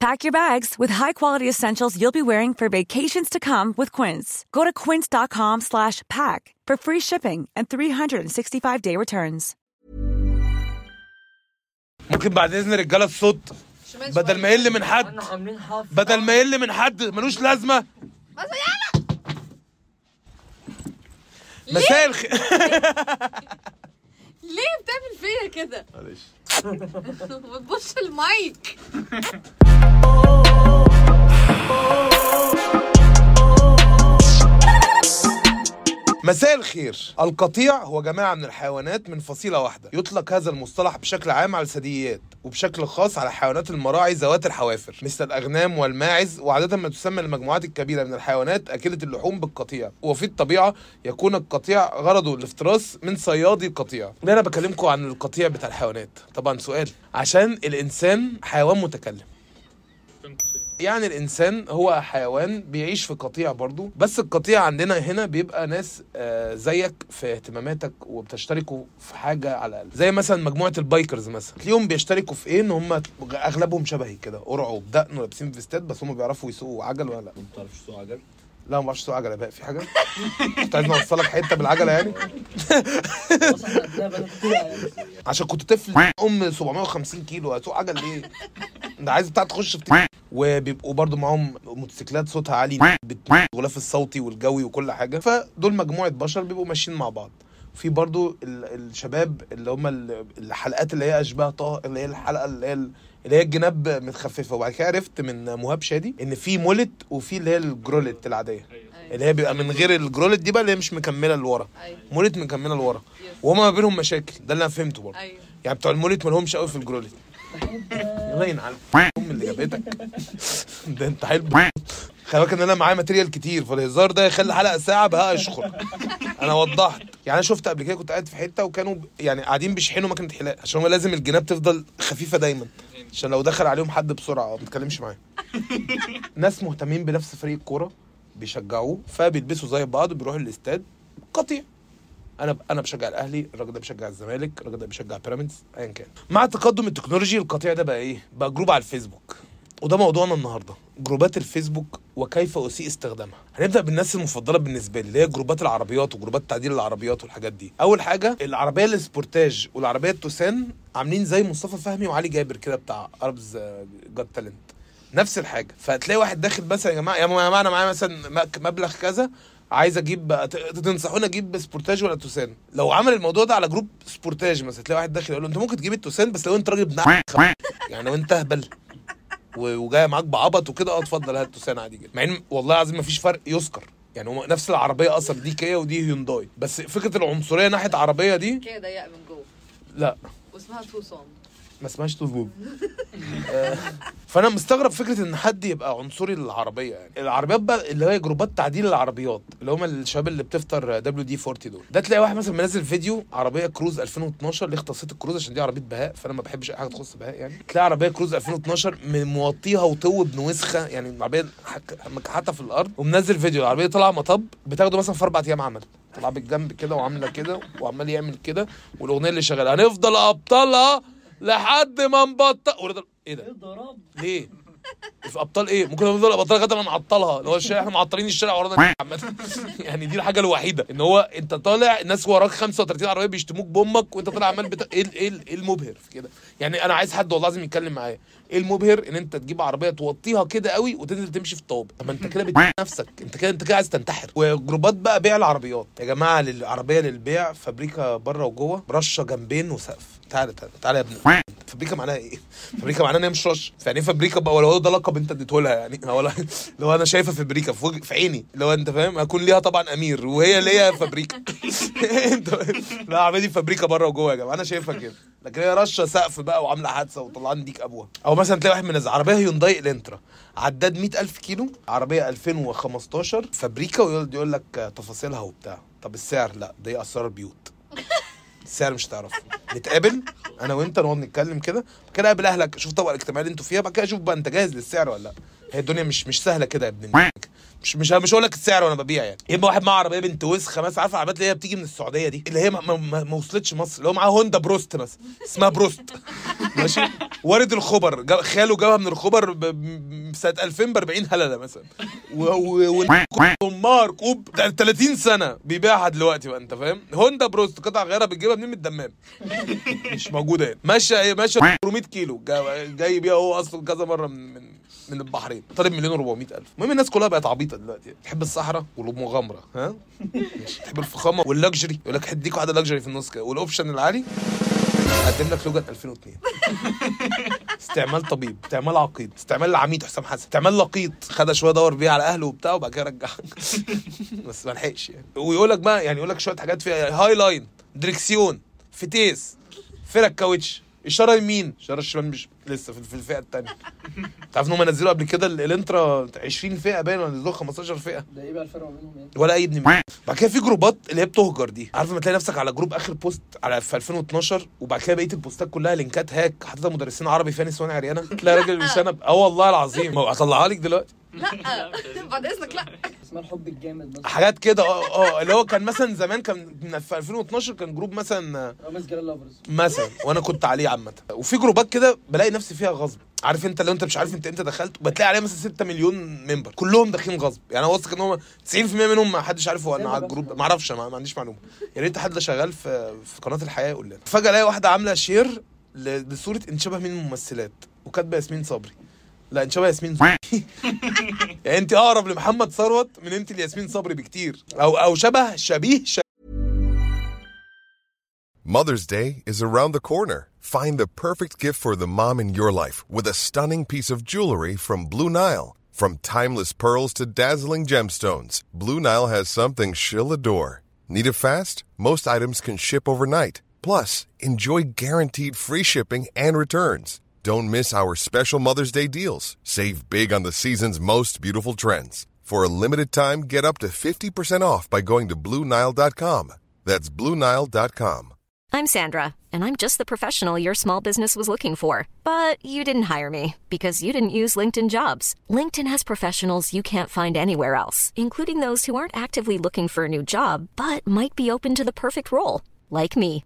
Pack your bags with high-quality essentials you'll be wearing for vacations to come with Quince. Go to quince.com slash pack for free shipping and 365-day returns. ممكن بعد اذن رجاله الصوت بدل ما يقل من حد احنا عاملين حفله بدل ما يقل من حد ملوش لازمه بس يلا مساء الخير ليه بتعمل فيا كده؟ معلش. ما تبص المايك. مساء الخير. القطيع هو جماعة من الحيوانات من فصيلة واحدة. يطلق هذا المصطلح بشكل عام على الثدييات وبشكل خاص على حيوانات المراعي ذوات الحوافر. مثل الأغنام والماعز وعادة ما تسمى المجموعات الكبيرة من الحيوانات أكلة اللحوم بالقطيع. وفي الطبيعة يكون القطيع غرضه الافتراس من صيادي القطيع. أنا بكلمكم عن القطيع بتاع الحيوانات؟ طبعا سؤال. عشان الإنسان حيوان متكلم. يعني الإنسان هو حيوان بيعيش في قطيع برضو بس القطيع عندنا هنا بيبقى ناس آه، زيك في اهتماماتك وبتشتركوا في حاجة على الأقل. زي مثلا مجموعة ال bikers مثلا. تلاقيهم بيشتركوا في إيه؟ إن هم أغلبهم شبهي كده قرع وبدقن ولابسين فيستات بس هم بيعرفوا يسوقوا عجل ولا لأ؟ ما بتعرفش تسوق عجل؟ لا ما بعرفش أسوق عجلة. بقى في حاجة؟ كنت عايز أوصلك حتة بالعجلة يعني. يعني. عشان كنت طفل أم 750 كيلو هتسوق عجل ليه؟ ده عايز بتاع تخش في وبيبقوا برضو معاهم موتوسيكلات صوتها عالي بالغلاف الصوتي والجوي وكل حاجة. فدول مجموعة بشر بيبقوا ماشيين مع بعض. في برضو ال- الشباب اللي هم ال- الحلقات اللي هي أشباه طه اللي هي الحلقة اللي هي ال- اللي هي الجناب متخففة. وبعد كده عرفت من مهاب شادي إن في مولت وفي اللي هي الجرولت العادية. اللي هي بيبقى من غير الجرولت دي بقى اللي هي مش مكملة لورا. أيوه. mullet مكملة لورا. وهما ما بينهم مشاكل. ده اللي أنا فهمته برضه أيوه. يعني بتوع ال mullet ما لهمش قوي في الجرولت الله ينعل أم اللي جابتك. ده انت حلو. خلي بالك ان أنا معايا material كتير فالهزار ده يخلي حلقة ساعة بقى أشخر. أنا وضحت. يعني أنا شفت قبل كده كنت قاعد في حتة وكانوا يعني قاعدين بيشحنوا مكنة حلاقه عشان هو لازم الجناب تفضل خفيفة دايما. عشان لو دخل عليهم حد بسرعة ما بيتكلمش معاه ناس مهتمين بنفس فريق الكورة بيشجعوه فبيلبسوا زي بعض وبيروحوا الاستاد. قطيع. أنا أنا بشجع الأهلي الراجل ده بيشجع الزمالك الراجل ده بيشجع بيراميدز ايا كان. مع تقدم ال technology القطيع ده بقى إيه؟ بقى group على الفيسبوك. وده موضوعنا النهارده group ات الفيسبوك وكيف أسيء استخدامها. هنبدأ بالناس المفضلة بالنسبة لي اللي هي group ات العربيات و group ات تعديل العربيات والحاجات دي. أول حاجة العربية السبورتاج والعربية التوسان عاملين زي مصطفى فهمي وعلي جابر كده بتاع Arabs Got Talent نفس الحاجة. فتلاقي واحد داخل مثلا يا جماعة يا جماعة أنا معايا مثلا مبلغ كذا عايز أجيب تنصحوني أجيب سبورتاج ولا توسان؟ لو عمل الموضوع ده على group سبورتاج مثلا تلاقي واحد داخل يقول له انت ممكن تجيب التوسان بس لو انت راجل ابن يعني لو انت اهبل وجاي معاك بعبط وكده آه اتفضل هات توسان عادي جدا. مع ان والله العظيم ما فيش فرق يذكر. يعني هو نفس العربية أصلا دي كيا ودي هيونداي. بس فكرة العنصرية ناحية عربية دي كده ضيقه من جوه. لا. واسمها توسان ما اسمهاش تظبوط آه، فأنا مستغرب فكرة إن حد يبقى عنصري للعربية يعني. العربيات بقى اللي هي group ات تعديل العربيات اللي هم الشباب اللي بتفطر WD 40 دول. ده تلاقي واحد مثلا منزل فيديو عربية كروز 2012 ليه اختصيت الكروز؟ عشان دي عربية بهاء فأنا ما بحبش أي حاجة تخص بهاء يعني. تلاقي عربية كروز 2012 م- موطيها وطو ابن وسخه يعني العربية مكحتة في الأرض ومنزل فيديو. العربية طالعه مطب بتاخده مثلا في أربع أيام عمل. طالعه بالجنب كده وعاملة كده وعمال يعمل كده والأغنية اللي شغالة. هنفضل أبطالها لحد ما نبطل ورد- إيه ده؟ إيه الضرب؟ ليه؟ في أبطال إيه؟ ممكن نفضل أبطال لغاية ما نعطلها. اللي هو الشارع إحنا معطلين الشارع ورانا عامة. يعني دي الحاجة الوحيدة. إن هو أنت طالع الناس وراك 35 عربية بيشتموك بامك وأنت طالع عمال بتا... إيه إيه ال- إيه المبهر في كده؟ يعني أنا عايز حد والله لازم يتكلم معايا. إيه المبهر إن أنت تجيب عربية توطيها كده قوي وتنزل تمشي في الطوابق طب أنت كده بتبيع نفسك. أنت كده أنت كده عايز تنتحر. وجروبات بقى بيع العربيات. يا جماعة العربيه للبيع فابريكا بره وجوه رشة جنبين وسقف. تعالى تعالى تعالى يا ابني. فابريكا معناها إيه؟ فابريكا معناها إن هي مش رش فيعني إيه فابريكا بقى؟ ولا هو ده لقب أنت اديته لها يعني؟ ولا لو أنا شايفه فابريكا في, وجه في عيني. لو أنت فاهم؟ هكون ليها طبعا أمير وهي ليها فابريكا. أنت لا العربيه دي فابريكا بره وجوه يا جماعة. أنا شايفها كده. لكن هي رشة سقف بقى وعاملة حادثة وطلعان ديك أبوها. أو مثلا تلاقي واحد منزل عربية هيونداي الإلنترا. عداد 100000 كيلو عربية 2015 فابريكا ويقعد يقول لك تفاصيلها وبتاع. طب السعر؟ لا دي أسرار بيوت. السعر مش هتعرفه. نتقابل أنا وأنت نقعد نتكلم كده كده قابل أهلك شوف الطبقه الاجتماعيه اللي أنتوا فيها بعد كده شوف بقى أنت جاهز للسعر ولا لأ. هي الدنيا مش مش سهلة كده يا ابن. مش مش مش هقول لك السعر وأنا ببيع يعني. يبقى واحد معاه عربية بنت وسخه مثلا عارف العربيات اللي هي بتيجي من السعودية دي؟ اللي هي ما, ما, ما, وصلتش مصر اللي هو معاه هوندا بروست مثلا اسمها بروست. ماشي؟ وارد الخبر. خاله جابها من الخبر سنة 2000 ب 40 هللة مثلا. ومار كوب. ده 30 سنة بيبيعها دلوقتي بقى انت فاهم؟ هوندا بروست قطع غيرها بتجيبها منين؟ من الدمام. مش موجودة هنا. ماشية إيه ماشية 400 كيلو. جا- جاي بيها هو أصلا كذا مرة من من من البحرين طالب مليون و ألف. المهم الناس كلها بقت عبيطة دلوقتي. تحب الصحراء والمغامره ها؟ ماشي. تحب الفخامة وال luxury يقول لك هديك واحدة luxury في النص كده. وال option العالي اقدم لك لوجان 2002 استعمال طبيب استعمال عقيد استعمال العميد حسام حسن استعمال لقيط. خدها شوية دور بيها على أهله وبتاع وبعد كده رجعها بس ما لحقش يعني. ويقول لك بقى يعني يقول لك شوية حاجات فيها high line دريكسيون فتيس فرق كاوتش إشارة يمين إشارة الشمال مش لسه في الفئة الثانية تعرف إن هم نزلوا قبل كده ال- الإلنترا 20 فئة باين ولا نزلوا 15 فئة؟ ده إيه بقى الفرق بينهم يعني. ولا أي ابن. بعد كده في group ات اللي هي بتهجر دي. عارف لما تلاقي نفسك على group آخر post على في 2012 وبعد كده بقية ال post ات كلها link ات hack حاططها مدرسين عربي فيها نسوان عريانة. تلاقي راجل بشنب آه والله العظيم. هطلعها لك دلوقتي. لا بعد إذنك لا. اسمها الحب الجامد مثلا. حاجات كده آه آه اللي هو كان مثلا زمان كان من- في 2012 كان group مثلا رامز جلال lovers مثلا وأنا كنت عليه عامة. وفي group ات كده بلاقي نفسي فيها غصب. عارف أنت لو أنت مش عارف أنت إمتى دخلت بتلاقي عليها مثلا 6 مليون member كلهم داخلين غصب. يعني أنا واثق إن هم 90% منهم ما حدش عارف هو أنا على ال group ما أعرفش ما, عنديش معلومة. يا ريت حد شغال في في قناة الحياة يقول لنا. فجأة ألاقي واحدة عاملة share لصورة انت شبه مين من الممثلات. وكاتبة ياسمين صبري. لا انت شبه ياسمين صبري يعني انت اقرب لمحمد ثروت من انت لياسمين صبري بكتير او او شبه شبيه Mother's Day is around the corner. Find the perfect gift for the mom in your life with a stunning piece of jewelry from Blue Nile. From timeless pearls to dazzling gemstones, Blue Nile has something she'll adore. Need it fast? Most items can ship overnight. Plus, enjoy guaranteed free shipping and returns. Don't miss our special Mother's Day deals. Save big on the season's most beautiful trends. For a limited time, get up to 50% off by going to BlueNile.com. That's BlueNile.com. I'm Sandra, and I'm just the professional your small business was looking for. But you didn't hire me because you didn't use LinkedIn jobs. LinkedIn has professionals you can't find anywhere else, including those who aren't actively looking for a new job but might be open to the perfect role, like me.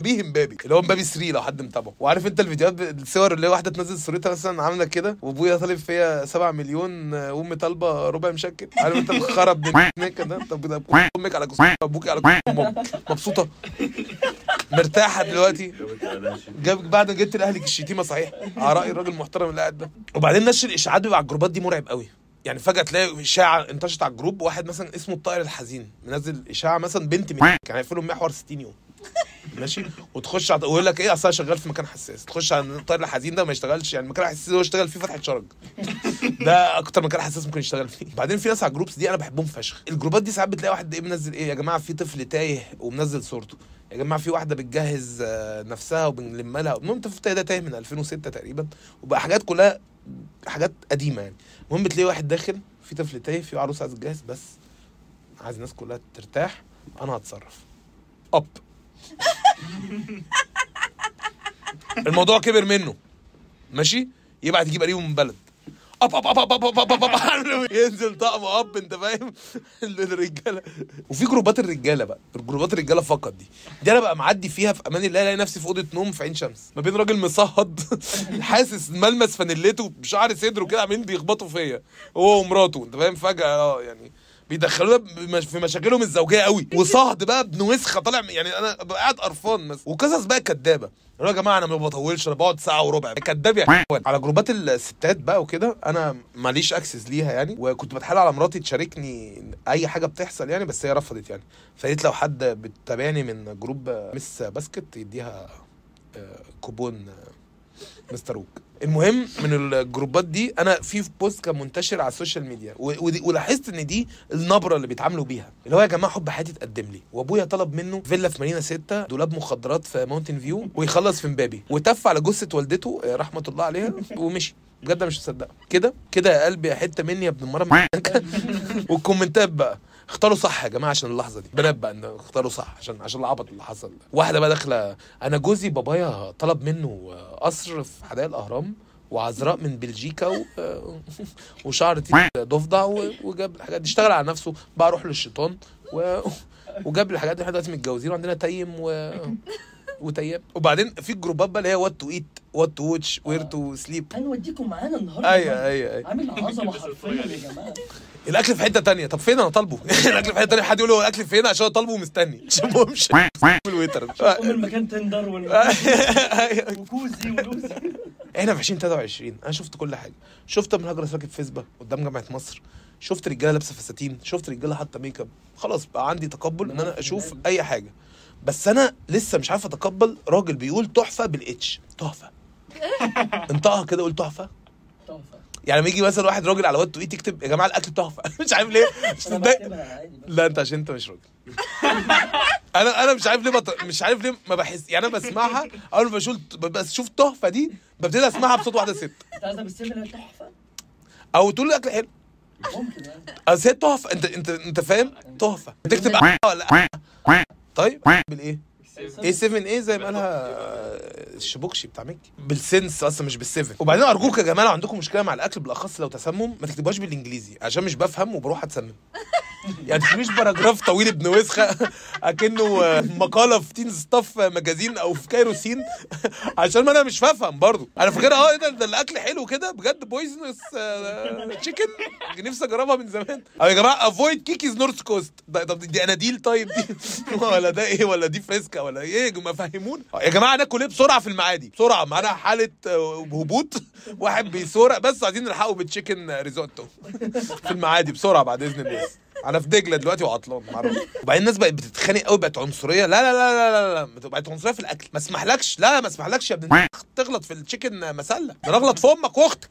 شبيه مبابي اللي هو مبابي 3 لو حد متابعه. وعارف انت الفيديوهات الصور اللي واحدة تنزل صورتها مثلا عاملة كده وأبويا طالب فيها 7 مليون آه، وامي طالبة ربع مشكل. عارف انت الخرب ده؟ ده طب أمك على كوسك أبوك على كوسك مبسوطة. مرتاحة دلوقتي. جاب بعد ما جبت لاهلك الشتيمة صحيح. على رأي الراجل المحترم اللي قاعد ده. وبعدين نشر الاشاعات بيبقى على ال group ات دي مرعب قوي. يعني فجأة تلاقي إشاعة انتشرت على ال group واحد مثلا اسمه الطائر الحزين منزل إشاعة مثلا بنت من كان هيقفلوا المحور 60 يوم. ماشي؟ وتخش على ويقول لك إيه أصل شغال في مكان حساس. تخش على الطائر الحزين ده ما يشتغلش. يعني المكان الحساس اللي هو اشتغل فيه فتحة شرج. ده أكتر مكان حساس ممكن يشتغل فيه. بعدين في ناس على ال groups دي أنا بحبهم فشخ. ال group ات دي ساعات بتلاقي واحد إيه منزل إيه يا جماعة في طفل تايه ومنزل صورته. يا جماعة في واحدة بتجهز آه، نفسها وبنلم لها المهم الطفل ده تايه من 2006 تقريبا. وبقى حاجات كلها حاجات قديمة يعني. المهم بتلاقي واحد داخل في طفل تايه في عروس عايز تجهز بس عايز الناس كلها ترتاح أنا هتصرف. أب. الموضوع كبر منه. ماشي؟ يبعت يجيب قريبه من بلد. أب أب أب أب أب أب أب, أب. ينزل طقم أب أنت فاهم؟ الرجاله وفي group ات الرجالة بقى. group ات الرجالة فقط دي. دي أنا بقى معدي فيها في أمان الله ألاقي نفسي في أوضة نوم في عين شمس. ما بين راجل مصهد حاسس ملمس فانيلته بشعر صدره كده عاملين بيخبطوا فيا. هو ومراته أنت فاهم؟ فجأة آه يعني. بيدخلونا في مشاكلهم الزوجية قوي. وصهد بقى ابن وسخه طالع يعني أنا قاعد قرفان مثلا. وقصص بقى كدابة. يا جماعة أنا ما بطولش أنا بقعد ساعة وربع. كداب يا إخوان. على group ات الستات بقى وكده أنا ماليش access ليها يعني. وكنت بتحايل على مراتي تشاركني أي حاجة بتحصل يعني بس هي رفضت يعني. فقالت لو حد بتتابعني من group مس باسكت يديها آه، كوبون آه، مستر ووك. المهم من ال group ات دي أنا في post كان منتشر على ال social media ولاحظت إن دي النبرة اللي بيتعاملوا بيها. اللي هو يا جماعة حب حياتي اتقدم لي. وأبويا طلب منه فيلا في مارينا 6 دولاب مخدرات في ماونتن فيو ويخلص في مبابي. وتف على جثة والدته آه، رحمة الله عليها ومشي. بجد مش مصدقة. كده؟ كده يا قلبي يا حتة مني يا ابن المرة. والكومنتات بقى. اختاروا صح يا جماعة عشان اللحظة دي. بقى إن اختاروا صح عشان عشان العبط اللي حصل ده. واحدة بقى داخلة أنا جوزي بابايا طلب منه قصر في حدائق الأهرام وعذراء من بلجيكا و... وشعر ضفدع و... وجاب الحاجات دي. اشتغل على نفسه بقى روح للشيطان و... وجاب الحاجات دي. إحنا دلوقتي متجوزين وعندنا تيم و... وتياب. وبعدين في الجروبات بقى اللي هي what to eat what to watch where to sleep هنوديكم معانا النهارده أيوه أيوه أيوه. عامل عظمة حرفيا يا جماعة. الأكل في حتة تانية. طب فين أنا طالبه؟ الأكل في حتة تانية. حد يقول له الأكل فين؟ عشان طالبه ومستني. عشان ما امشي ال waiter قوم المكان tender و cozy ولوزي إحنا في 2023 أنا شفت كل حاجة. شفت من هجرس راكب فيسبا قدام جامعة مصر. شفت رجالة لابسة فساتين. شفت رجالة حاطة ميك أب. خلاص بقى عندي تقبل إن أنا أشوف أي حاجة. بس أنا لسه مش عارف أتقبل راجل بيقول تحفة بال H. تحفة. انطقها كده قول تحفة. تحفة. يعني لما يجي مثلا واحد راجل على to eat يكتب يا جماعة الأكل تحفة. مش عارف ليه. مش متضايق. لا أنت عشان أنت مش راجل. أنا أنا مش عارف ليه بط... مش عارف ليه ما بحس يعني أنا بسمعها أول ما بشوف بس شوف تحفة دي ببتدي أسمعها بصوت واحدة ست. أنت تحفة؟ أو تقول لي اكل حلو. ممكن يعني. أصل هي تحفة. أنت أنت أنت فاهم؟ تحفة. تكتب ولا. طيب بالإيه؟ إيه 7 إيه زي ما قالها الشبوكشي بتاع ميكي. بالسنس أصلا مش بال seven. وبعدين أرجوك يا جماعة لو عندكم مشكلة مع الأكل بالأخص لو تسمم ما تكتبوهاش بالإنجليزي عشان مش بفهم وبروح أتسمم. يعني مش paragraph طويل ابن وسخة أكنه آه، مقالة في Teen Stuff magazine أو في Cairo Scene عشان ما أنا مش بفهم برضو. أنا فاكرها آه إيه ده ده الأكل حلو كده بجد poisonous chicken نفسي أجربها من زمان. أو يا جماعة avoid Kiki's north coast طب دي اناديل طيب دي؟ ولا ده إيه؟ ولا دي فريسكا ولا إيه؟ يا جماعة فهمونا يا جماعة ناكل إيه بسرعة في المعادي. بسرعة معانا حالة آه، هبوط واحد بيسورق بس عايزين نلحقه بال chicken risotto في المعادي بسرعة بعد إذن الناس أنا في دجلة دلوقتي وعطلان معرفش وبعدين الناس بقت بتتخانق قوي بقت عنصرية. لا لا لا لا لا بقت عنصرية في الأكل. ما اسمحلكش. لا ما اسمحلكش يا ابن تغلط في ال chicken masala. ده اغلط في أمك وأختك.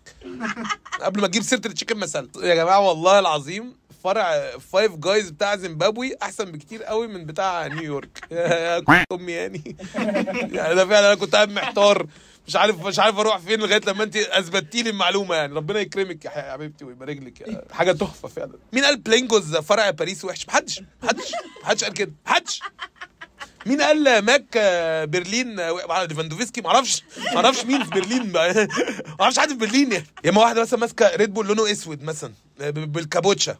قبل ما تجيب سيرة ال chicken masala. يا جماعة والله العظيم فرع Five Guys بتاع زيمبابوي أحسن بكتير قوي من بتاع نيويورك. أمي يعني. يعني ده فعلا أنا كنت قاعد محتار. مش عارف مش عارف أروح فين لغاية لما أنت أثبتي لي المعلومة يعني. ربنا يكرمك يا حبيبتي ويبارك لك. يا- حاجة تحفة فعلا. مين قال بلينجوز فرع باريس وحش؟ محدش. محدش. محدش قال كده. محدش. مين قال ماك برلين ليفاندوفسكي؟ معرفش. معرفش مين في برلين. بقى. معرفش حد في برلين يعني. يا اما واحدة مثلا ماسكة Red Bull لونه أسود مثلا. بال kombucha.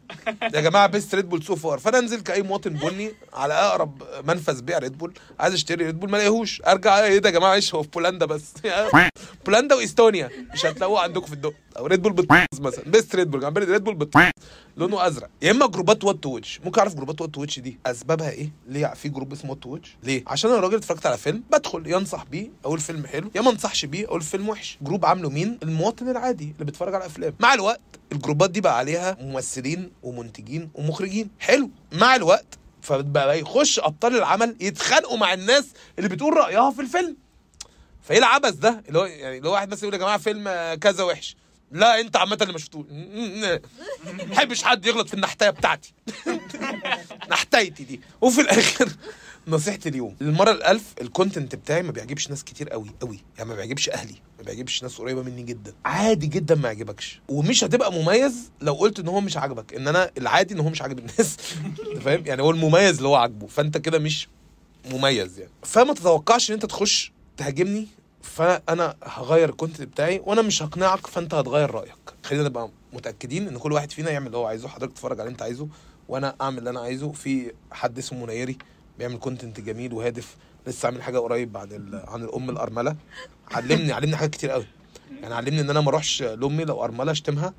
يا جماعة best Red Bull so far فأنا أنزل كأي مواطن بني على أقرب منفذ بيع Red Bull عايز أشتري ريد بول ما الاقيهوش أرجع إيه ده يا جماعة؟ إيش هو في بولندا بس؟ بولندا وإستونيا. مش هتلاقوه عندكم في الدقي أو Red Bull بتطوز مثلا. best Red Bull جنب Red Bull بتطوز لونه أزرق. يا إما جروبات what to watch ممكن أعرف جروبات what to watch دي؟ أسبابها إيه؟ ليه في جروب اسمه what to watch ليه؟ عشان أنا راجل اتفرجت على فيلم بدخل ينصح بيه أقول فيلم حلو يا ما أنصحش بيه أقول فيلم وحش. جروب عامله مين؟ المواطن العادي اللي بيتفرج على أفلام. مع الوقت الجروبات دي بقى عليها ممثلين ومنتجين ومخرجين. حلو. مع الوقت فبقى يخش أبطال العمل يتخانقوا مع الناس اللي بتقول رأيها في الفيلم. فإيه العبث ده؟ اللي هو يعني اللي هو واحد مثلا يقول يا جماعة فيلم كذا وحش. لا أنت عامة اللي ما شفتوش. ما بحبش حد يغلط في النحتاية بتاعتي. نحتايتي دي. وفي الآخر نصيحتي اليوم. المرة الألف الكونتنت بتاعي ما بيعجبش ناس كتير قوي قوي. يعني ما بيعجبش أهلي. ما بيعجبش ناس قريبة مني جدا. عادي جدا ما يعجبكش. ومش هتبقى مميز لو قلت إن هو مش عاجبك. إن أنا العادي إن هو مش عاجب الناس. أنت فاهم؟ يعني هو المميز اللي هو عاجبه. فأنت كده مش مميز يعني. فما تتوقعش إن أنت تخش تهاجمني فأنا هغير ال content بتاعي وأنا مش هقنعك. فأنت هتغير رأيك. خلينا نبقى متأكدين إن كل واحد فينا يعمل اللي هو عايزه. حضرتك تتفرج على اللي أنت عايزه. وأنا أعمل اللي أنا عايزه. في حد اسمه منيري بيعمل content جميل وهادف. لسه عامل حاجة قريب عن عن الأم الأرملة. علمني علمني حاجات كتير قوي. يعني علمني إن أنا ما أروحش لأمي لو أرملة أشتمها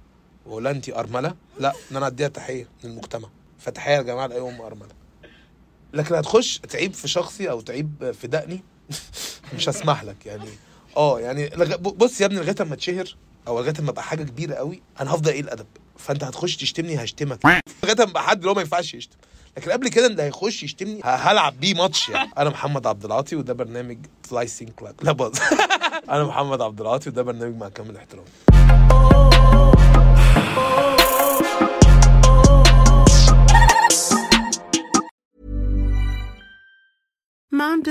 واقول انت أرملة. لا إن أنا أديها تحية للمجتمع فتحية يا جماعة لأي أم أرملة. لكن هتخش تعيب في شخصي أو تعيب في دقني مش هسمح لك. يعني آه يعني. بص يا ابني لغاية أما اتشهر أو لغاية أما أبقى حاجة كبيرة قوي أنا هفضل إيه الأدب. فأنت هتخش تشتمني هشتمك. لغاية أما حد اللي هو ما ينفعش يشتم. لكن قبل كده اللي هيخش يشتمني هلعب بيه ماتش يعني. أنا محمد عبد العاطي وده برنامج سلايسنج كلاك لا باظ. أنا محمد عبد العاطي وده برنامج مع كامل احترامي.